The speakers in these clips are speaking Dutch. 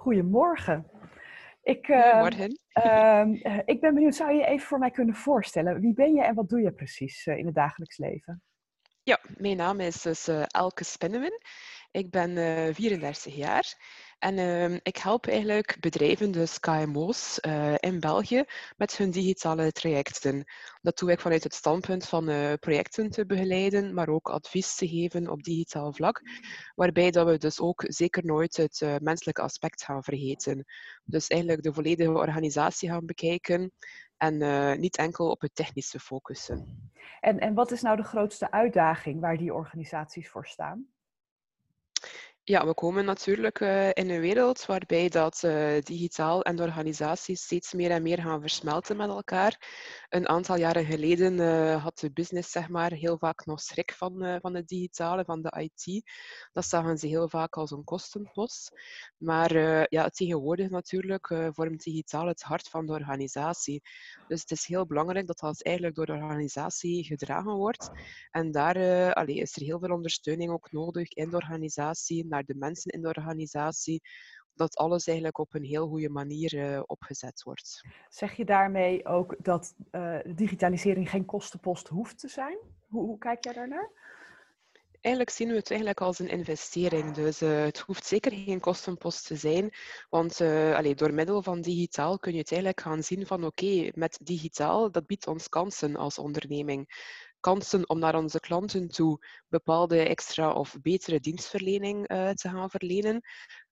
Goedemorgen. Ik, Goedemorgen. ehm, eh, ik ben benieuwd, zou je je even voor mij kunnen voorstellen? Wie ben je en wat doe je precies eh, in het dagelijks leven? Ja, mijn naam is dus eh, Elke Spinneman. Ik ben eh 34 jaar en ehm, ik help eigenlijk bedrijven, dus KMO's, eh, in België met hun digitale trajecten. Dat doe ik vanuit het standpunt van eh, projecten te begeleiden, maar ook advies te geven op digitaal vlak, waarbij dat we dus ook zeker nooit het eh, menselijke aspect gaan vergeten. Dus eigenlijk de volledige organisatie gaan bekijken en niet enkel op het technische focussen. En, en wat is nou de grootste uitdaging waar die organisaties voor staan? Ja, we komen natuurlijk eh, in een wereld waarbij dat eh, digitaal en de organisaties steeds meer en meer gaan versmelten met elkaar. Een aantal jaren geleden eh, had de business zeg maar, heel vaak nog schrik van, van het digitale, van de IT. Dat zagen ze heel vaak als een kostenpost. Maar ja, tegenwoordig natuurlijk vormt digitaal het hart van de organisatie. Dus het is heel belangrijk dat dat eigenlijk door de organisatie gedragen wordt. En daar allee, is er heel veel ondersteuning ook nodig in de organisatie, naar de mensen in de organisatie, dat alles eigenlijk op een heel goede manier eh, opgezet wordt. Zeg je daarmee ook dat eh, digitalisering geen kostenpost hoeft te zijn? Hoe, hoe kijk jij daarnaar? Eigenlijk zien we het eigenlijk als een investering. Dus eh, het hoeft zeker geen kostenpost te zijn. Want uh, allee, door middel van digitaal kun je het eigenlijk gaan zien van oké, met digitaal, dat biedt ons kansen als onderneming. Kansen om naar onze klanten toe bepaalde extra of betere dienstverlening uh, te gaan verlenen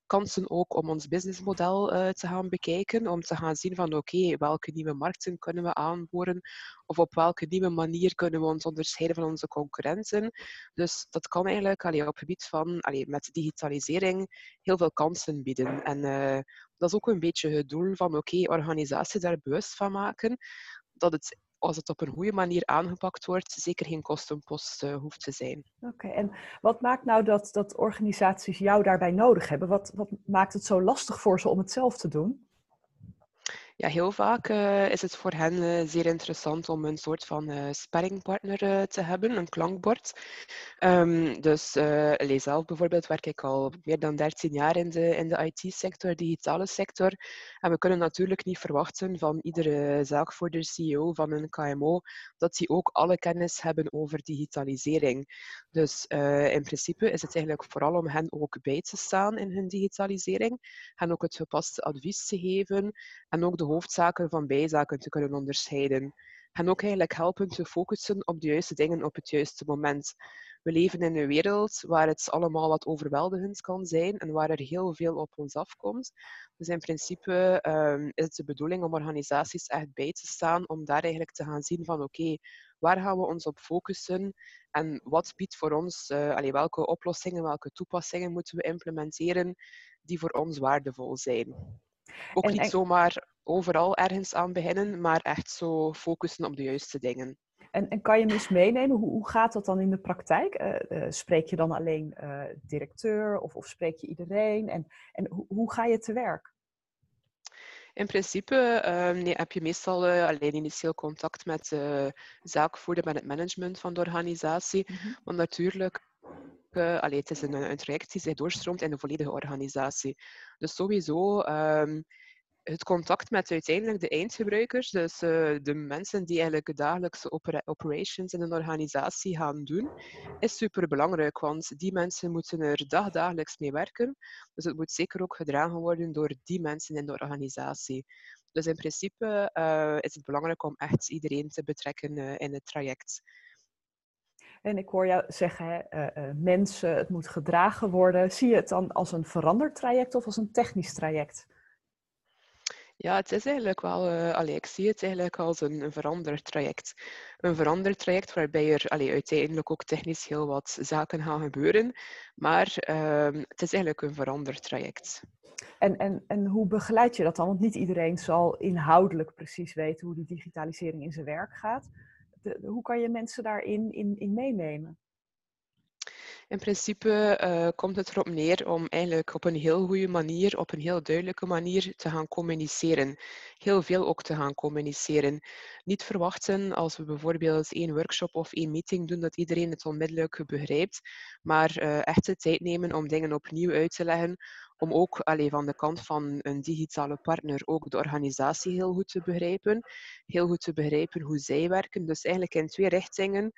kansen ook om ons businessmodel uh, te gaan bekijken, om te gaan zien van oké, welke nieuwe markten kunnen we aanboren of op welke nieuwe manier kunnen we ons onderscheiden van onze concurrenten. Dus dat kan eigenlijk allee, op het gebied van allee, met digitalisering heel veel kansen bieden. En uh, dat is ook een beetje het doel van oké, okay, organisaties daar bewust van maken dat het als het op een goede manier aangepakt wordt, zeker geen kostenpost uh, hoeft te zijn. Oké, en wat maakt nou dat, dat organisaties jou daarbij nodig hebben? Wat, wat maakt het zo lastig voor ze om het zelf te doen? Ja, heel vaak uh, is het voor hen uh, zeer interessant om een soort van uh, sparringpartner te hebben, een klankbord. Um, dus uh, zelf bijvoorbeeld werk ik al meer dan 13 jaar in de, in de IT-sector, digitale sector. En we kunnen natuurlijk niet verwachten van iedere zaakvoerder, CEO van een KMO, dat die ook alle kennis hebben over digitalisering. Dus in principe is het eigenlijk vooral om hen ook bij te staan in hun digitalisering, hen ook het gepaste advies te geven en ook de hoofdzaken van bijzaken te kunnen onderscheiden. En ook eigenlijk helpen te focussen op de juiste dingen op het juiste moment. We leven in een wereld waar het allemaal wat overweldigend kan zijn en waar er heel veel op ons afkomt. Dus in principe um, is het de bedoeling om organisaties echt bij te staan, om daar eigenlijk te gaan zien van oké, okay, waar gaan we ons op focussen en wat biedt voor ons, uh, allee, welke oplossingen, welke toepassingen moeten we implementeren die voor ons waardevol zijn. Ook en, niet en... zomaar overal ergens aan beginnen, maar echt zo focussen op de juiste dingen. En, en kan je me eens meenemen, hoe, hoe gaat dat dan in de praktijk? Uh, uh, spreek je dan alleen uh, directeur of, of spreek je iedereen? En, en hoe, hoe ga je te werk? In principe uh, nee, heb je meestal uh, alleen initieel contact met de zaakvoerder, met het management van de organisatie. Mm -hmm. Want natuurlijk, uh, allee, het is een, een traject die zich doorstroomt in de volledige organisatie. Dus sowieso um, het contact met uiteindelijk de eindgebruikers, dus uh, de mensen die eigenlijk de dagelijkse opera operations in een organisatie gaan doen, is super belangrijk, want die mensen moeten er dagdagelijks mee werken. Dus het moet zeker ook gedragen worden door die mensen in de organisatie. Dus in principe uh, is het belangrijk om echt iedereen te betrekken uh, in het traject. En ik hoor jou zeggen, mensen, het moet gedragen worden. Zie je het dan als een veranderd traject of als een technisch traject? Ja, het is eigenlijk wel, uh, ik zie het eigenlijk als een, een veranderd traject. Een veranderd traject waarbij er uiteindelijk ook technisch heel wat zaken gaan gebeuren, maar uh, het is eigenlijk een veranderd traject. En, en, en hoe begeleid je dat dan? Want niet iedereen zal inhoudelijk precies weten hoe die digitalisering in zijn werk gaat. Hoe kan je mensen daarin in, in meenemen? In principe uh, komt het erop neer om eigenlijk op een heel goede manier, op een heel duidelijke manier te gaan communiceren. Heel veel ook te gaan communiceren. Niet verwachten als we bijvoorbeeld één workshop of één meeting doen dat iedereen het onmiddellijk begrijpt, maar uh, echt de tijd nemen om dingen opnieuw uit te leggen, om ook allee, van de kant van een digitale partner ook de organisatie heel goed te begrijpen, heel goed te begrijpen hoe zij werken. Dus eigenlijk in twee richtingen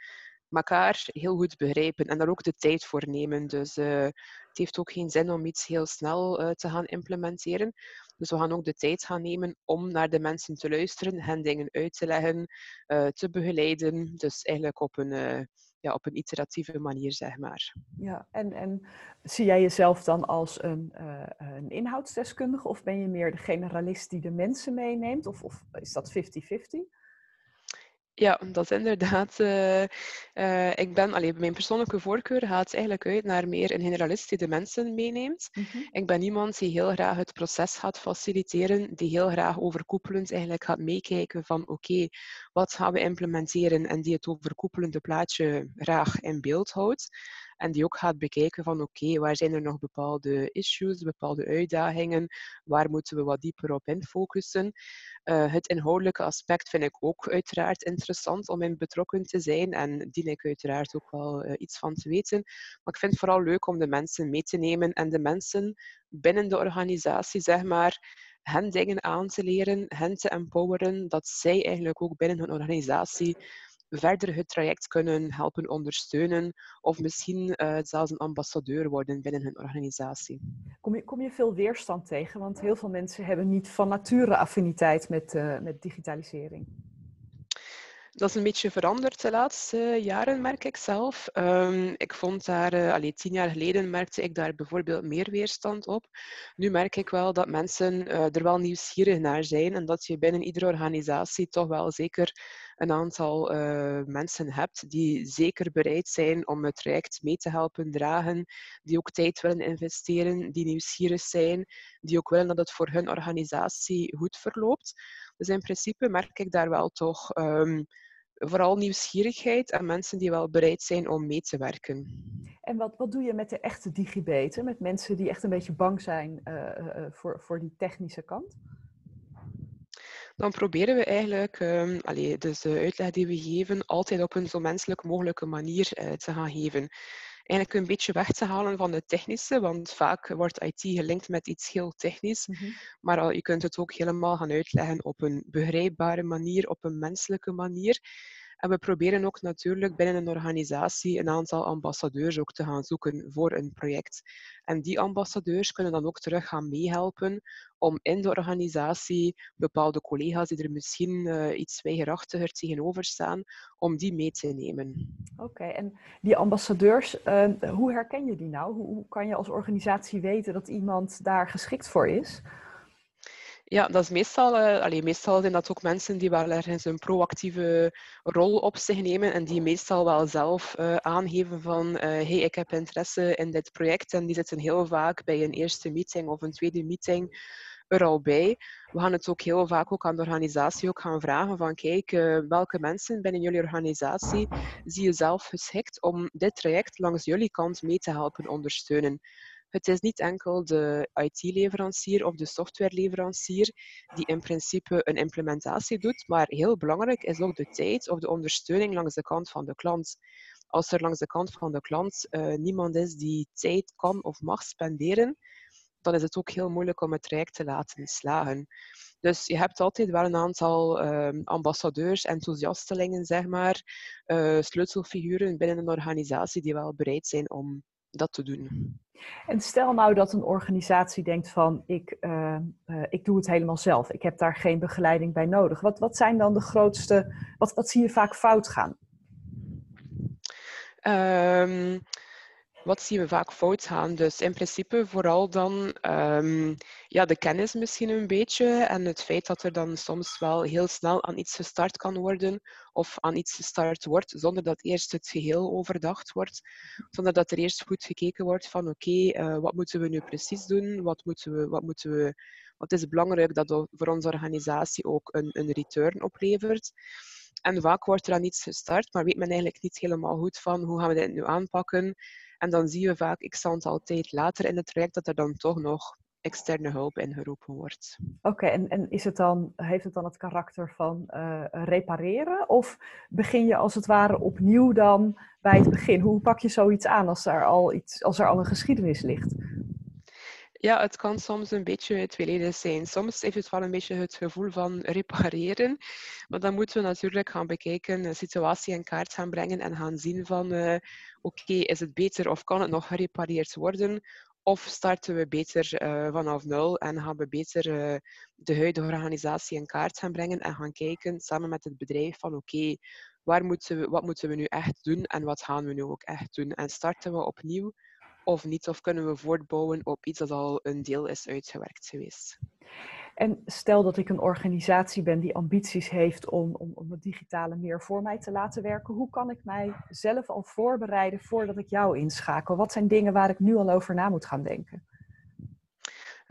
elkaar heel goed begrijpen en daar ook de tijd voor nemen. Dus uh, het heeft ook geen zin om iets heel snel uh, te gaan implementeren. Dus we gaan ook de tijd gaan nemen om naar de mensen te luisteren, hen dingen uit te leggen, uh, te begeleiden. Dus eigenlijk op een, ja, op een iteratieve manier, zeg maar. Ja, en, en zie jij jezelf dan als een, een inhoudsdeskundige of ben je meer de generalist die de mensen meeneemt? Of, of is dat 50-50? Ja, dat is inderdaad. Uh, uh, ik ben, allee, mijn persoonlijke voorkeur gaat eigenlijk uit naar meer een generalist die de mensen meeneemt. Mm -hmm. Ik ben iemand die heel graag het proces gaat faciliteren, die heel graag overkoepelend eigenlijk gaat meekijken van oké, okay, wat gaan we implementeren en die het overkoepelende plaatje graag in beeld houdt. En die ook gaat bekijken van oké, waar zijn er nog bepaalde issues, bepaalde uitdagingen, waar moeten we wat dieper op infocussen. Uh, het inhoudelijke aspect vind ik ook uiteraard interessant om in betrokken te zijn en dien ik uiteraard ook wel uh, iets van te weten. Maar ik vind het vooral leuk om de mensen mee te nemen en de mensen binnen de organisatie, zeg maar, hen dingen aan te leren, hen te empoweren, dat zij eigenlijk ook binnen hun organisatie verder het traject kunnen helpen ondersteunen of misschien uh, zelfs een ambassadeur worden binnen hun organisatie. Kom je, kom je veel weerstand tegen? Want heel veel mensen hebben niet van nature affiniteit met, uh, met digitalisering. Dat is een beetje veranderd de laatste jaren, merk ik zelf. Um, ik vond daar, uh, allee, tien jaar geleden merkte ik daar bijvoorbeeld meer weerstand op. Nu merk ik wel dat mensen uh, er wel nieuwsgierig naar zijn en dat je binnen iedere organisatie toch wel zeker een aantal uh, mensen hebt die zeker bereid zijn om het traject mee te helpen dragen, die ook tijd willen investeren, die nieuwsgierig zijn, die ook willen dat het voor hun organisatie goed verloopt. Dus in principe merk ik daar wel toch um, vooral nieuwsgierigheid en mensen die wel bereid zijn om mee te werken. En wat, wat doe je met de echte digibeten, met mensen die echt een beetje bang zijn uh, uh, voor, voor die technische kant? Dan proberen we eigenlijk um, allee, dus de uitleg die we geven altijd op een zo menselijk mogelijke manier uh, te gaan geven. Eigenlijk een beetje weg te halen van het technische, want vaak wordt IT gelinkt met iets heel technisch. Mm -hmm. Maar al, je kunt het ook helemaal gaan uitleggen op een begrijpbare manier, op een menselijke manier. En we proberen ook natuurlijk binnen een organisatie een aantal ambassadeurs ook te gaan zoeken voor een project. En die ambassadeurs kunnen dan ook terug gaan meehelpen om in de organisatie bepaalde collega's die er misschien uh, iets weigerachtiger tegenover staan, om die mee te nemen. Oké, en die ambassadeurs, uh, hoe herken je die nou? Hoe kan je als organisatie weten dat iemand daar geschikt voor is? Ja, dat is meestal, uh, meestal zijn dat ook mensen die wel ergens een proactieve rol op zich nemen en die meestal wel zelf uh, aangeven van uh, hey, ik heb interesse in dit project en die zitten heel vaak bij een eerste meeting of een tweede meeting er al bij. We gaan het ook heel vaak ook aan de organisatie ook gaan vragen van kijk, welke mensen binnen jullie organisatie zie je zelf geschikt om dit traject langs jullie kant mee te helpen ondersteunen. Het is niet enkel de IT-leverancier of de softwareleverancier die in principe een implementatie doet, maar heel belangrijk is ook de tijd of de ondersteuning langs de kant van de klant. Als er langs de kant van de klant uh, niemand is die tijd kan of mag spenderen, dan is het ook heel moeilijk om het traject te laten slagen. Dus je hebt altijd wel een aantal uh, ambassadeurs, enthousiastelingen, zeg maar, uh, sleutelfiguren binnen een organisatie die wel bereid zijn om dat te doen. En stel nou dat een organisatie denkt van ik, uh, uh, ik doe het helemaal zelf. Ik heb daar geen begeleiding bij nodig. Wat, wat zijn dan de grootste, wat, wat zie je vaak fout gaan? Um, wat zien we vaak fout gaan? Dus in principe vooral dan um, ja, de kennis misschien een beetje en het feit dat er dan soms wel heel snel aan iets gestart kan worden of aan iets gestart wordt zonder dat eerst het geheel overdacht wordt, zonder dat er eerst goed gekeken wordt van oké, uh, wat moeten we nu precies doen, wat, moeten we, wat, moeten we, wat is belangrijk dat voor onze organisatie ook een, een return oplevert. En vaak wordt er aan iets gestart, maar weet men eigenlijk niet helemaal goed van hoe gaan we dit nu aanpakken En dan zie je vaak, ik stand altijd later in het traject, dat er dan toch nog externe hulp ingeroepen wordt. Oké, en, en is het dan, heeft het dan het karakter van uh, repareren? Of begin je als het ware opnieuw dan bij het begin? Hoe pak je zoiets aan als er al, iets, als er al een geschiedenis ligt? Ja, het kan soms een beetje tweeledig zijn. Soms heeft het wel een beetje het gevoel van repareren. Maar dan moeten we natuurlijk gaan bekijken, de situatie in kaart gaan brengen en gaan zien van uh, oké, is het beter of kan het nog gerepareerd worden? Of starten we beter uh, vanaf nul en gaan we beter de huidige organisatie in kaart gaan brengen en gaan kijken samen met het bedrijf van oké, waar moeten we, wat moeten we nu echt doen en wat gaan we nu ook echt doen? En starten we opnieuw of niet? Of kunnen we voortbouwen op iets dat al een deel is uitgewerkt geweest? En stel dat ik een organisatie ben die ambities heeft om, om, om het digitale meer voor mij te laten werken. Hoe kan ik mij zelf al voorbereiden voordat ik jou inschakel? Wat zijn dingen waar ik nu al over na moet gaan denken?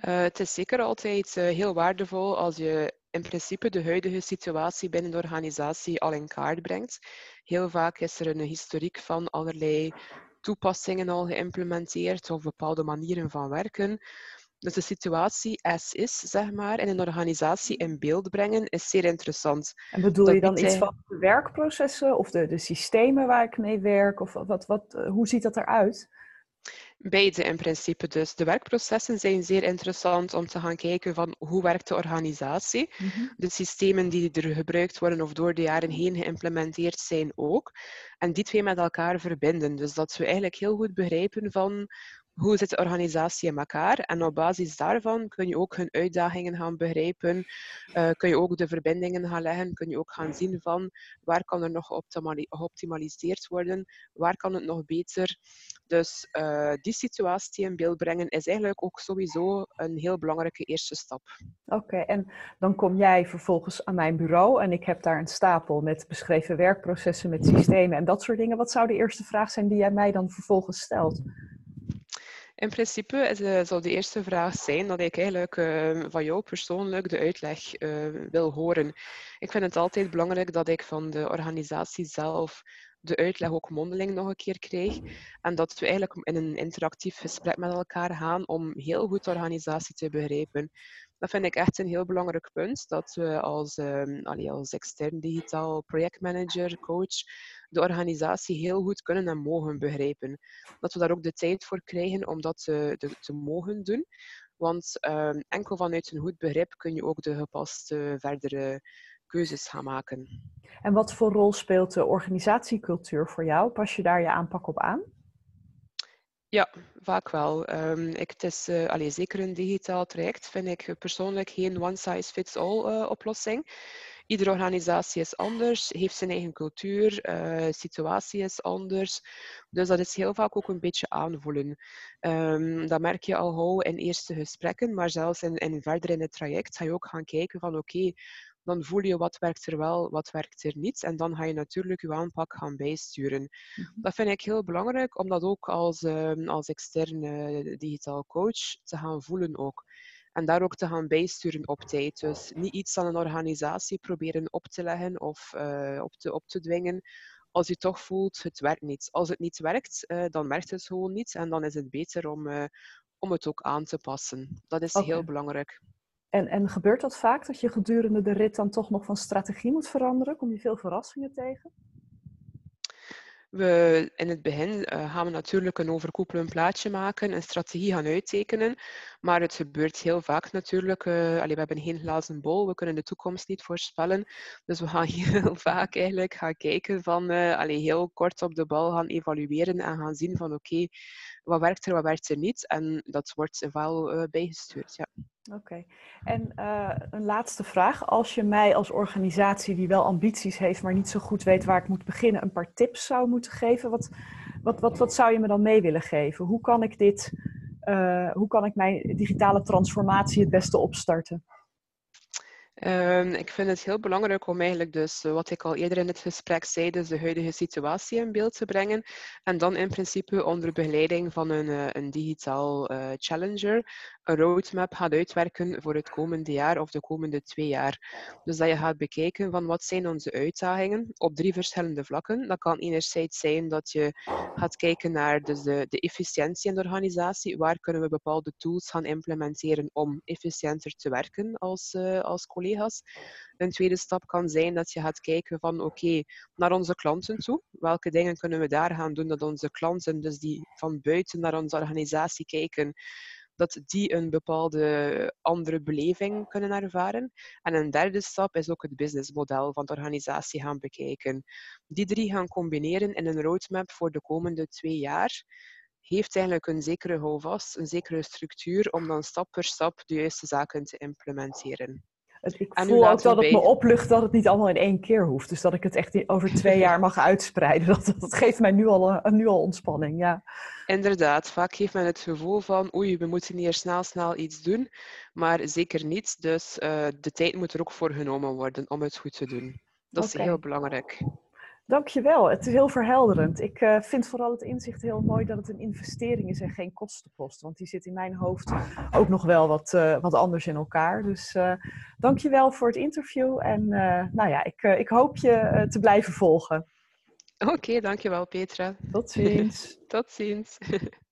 Uh, het is zeker altijd uh, heel waardevol als je in principe de huidige situatie binnen de organisatie al in kaart brengt. Heel vaak is er een historiek van allerlei toepassingen al geïmplementeerd of bepaalde manieren van werken. Dus de situatie as is, zeg maar, in een organisatie in beeld brengen, is zeer interessant. En bedoel je dan iets van de werkprocessen of de, de systemen waar ik mee werk? Of wat, wat, hoe ziet dat eruit? Beide in principe dus. De werkprocessen zijn zeer interessant om te gaan kijken van hoe werkt de organisatie. Mm De systemen die er gebruikt worden of door de jaren heen geïmplementeerd zijn ook. En die twee met elkaar verbinden. Dus dat we eigenlijk heel goed begrijpen van hoe zit de organisatie in elkaar? En op basis daarvan kun je ook hun uitdagingen gaan begrijpen. Uh, kun je ook de verbindingen gaan leggen. Kun je ook gaan zien van waar kan er nog geoptimaliseerd worden? Waar kan het nog beter? Dus uh, die situatie in beeld brengen is eigenlijk ook sowieso een heel belangrijke eerste stap. Oké, en dan kom jij vervolgens aan mijn bureau en ik heb daar een stapel met beschreven werkprocessen, met systemen en dat soort dingen. Wat zou de eerste vraag zijn die jij mij dan vervolgens stelt? In principe uh, zal de eerste vraag zijn dat ik eigenlijk uh, van jou persoonlijk de uitleg uh, wil horen. Ik vind het altijd belangrijk dat ik van de organisatie zelf de uitleg ook mondeling nog een keer krijg. En dat we eigenlijk in een interactief gesprek met elkaar gaan om heel goed de organisatie te begrijpen. Dat vind ik echt een heel belangrijk punt, dat we als, um, als extern digitaal projectmanager, coach, de organisatie heel goed kunnen en mogen begrijpen. Dat we daar ook de tijd voor krijgen om dat te, te, mogen doen. Want um, enkel vanuit een goed begrip kun je ook de gepaste verdere keuzes gaan maken. En wat voor rol speelt de organisatiecultuur voor jou? Pas je daar je aanpak op aan? Ja, vaak wel. Um, ik, het is uh, zeker een digitaal traject, vind ik persoonlijk geen one-size-fits-all uh, oplossing. Iedere organisatie is anders, heeft zijn eigen cultuur, uh, situatie is anders. Dus dat is heel vaak ook een beetje aanvoelen. Um, dat merk je al gauw in eerste gesprekken, maar zelfs in verder in het traject ga je ook gaan kijken van oké, dan voel je wat werkt er wel, wat werkt er niet. En dan ga je natuurlijk je aanpak gaan bijsturen. Mhm. Dat vind ik heel belangrijk, om dat ook als, um, als externe digitaal coach te gaan voelen ook. En daar ook te gaan bijsturen op tijd. Dus niet iets aan een organisatie proberen op te leggen of uh, op, te, op te dwingen. Als je toch voelt, het werkt niet. Als het niet werkt, uh, dan werkt het gewoon niet. En dan is het beter om, uh, om het ook aan te passen. Dat is heel belangrijk. En, en gebeurt dat vaak, dat je gedurende de rit dan toch nog van strategie moet veranderen? Kom je veel verrassingen tegen? We, in het begin uh, gaan we natuurlijk een overkoepelend plaatje maken, een strategie gaan uittekenen. Maar het gebeurt heel vaak natuurlijk. Uh, we hebben geen glazen bol, we kunnen de toekomst niet voorspellen. Dus we gaan heel vaak eigenlijk gaan kijken van uh, heel kort op de bal gaan evalueren en gaan zien van oké, wat werkt er, wat werkt er niet. En dat wordt wel bijgestuurd. Ja. Oké. En uh, een laatste vraag. Als je mij als organisatie die wel ambities heeft, maar niet zo goed weet waar ik moet beginnen, een paar tips zou moeten geven, wat, wat, wat, wat zou je me dan mee willen geven? Hoe kan ik dit, uh, hoe kan ik mijn digitale transformatie het beste opstarten? Ehm, ik vind het heel belangrijk om eigenlijk dus, eh, wat ik al eerder in het gesprek zei, dus de huidige situatie in beeld te brengen. En dan in principe onder begeleiding van een, uh, een digitaal uh, challenger een roadmap gaat uitwerken voor het komende jaar of de komende twee jaar. Dus dat je gaat bekijken van wat zijn onze uitdagingen op drie verschillende vlakken. Dat kan enerzijds zijn dat je gaat kijken naar dus de, de efficiëntie in de organisatie. Waar kunnen we bepaalde tools gaan implementeren om efficiënter te werken als, uh, als Een tweede stap kan zijn dat je gaat kijken van oké, naar onze klanten toe. Welke dingen kunnen we daar gaan doen dat onze klanten, dus die van buiten naar onze organisatie kijken, dat die een bepaalde andere beleving kunnen ervaren. En een derde stap is ook het businessmodel van de organisatie gaan bekijken. Die drie gaan combineren in een roadmap voor de komende twee jaar heeft eigenlijk een zekere houvast, een zekere structuur om dan stap per stap de juiste zaken te implementeren. Ik voel ook dat het me oplucht dat het niet allemaal in één keer hoeft. Dus dat ik het echt over twee jaar mag uitspreiden. Dat, dat geeft mij nu al, nu al ontspanning, ja. Inderdaad, vaak heeft men het gevoel van oei, we moeten hier snel, snel iets doen. Maar zeker niet. Dus uh, de tijd moet er ook voor genomen worden om het goed te doen. Dat is heel belangrijk. Dankjewel, het is heel verhelderend. Ik uh, vind vooral het inzicht heel mooi dat het een investering is en geen kostenpost. Want die zit in mijn hoofd ook nog wel wat, uh, wat anders in elkaar. Dus uh, dankjewel voor het interview. En nou ja, ik, ik hoop je te blijven volgen. Oké, okay, dankjewel Petra. Tot ziens. Tot ziens.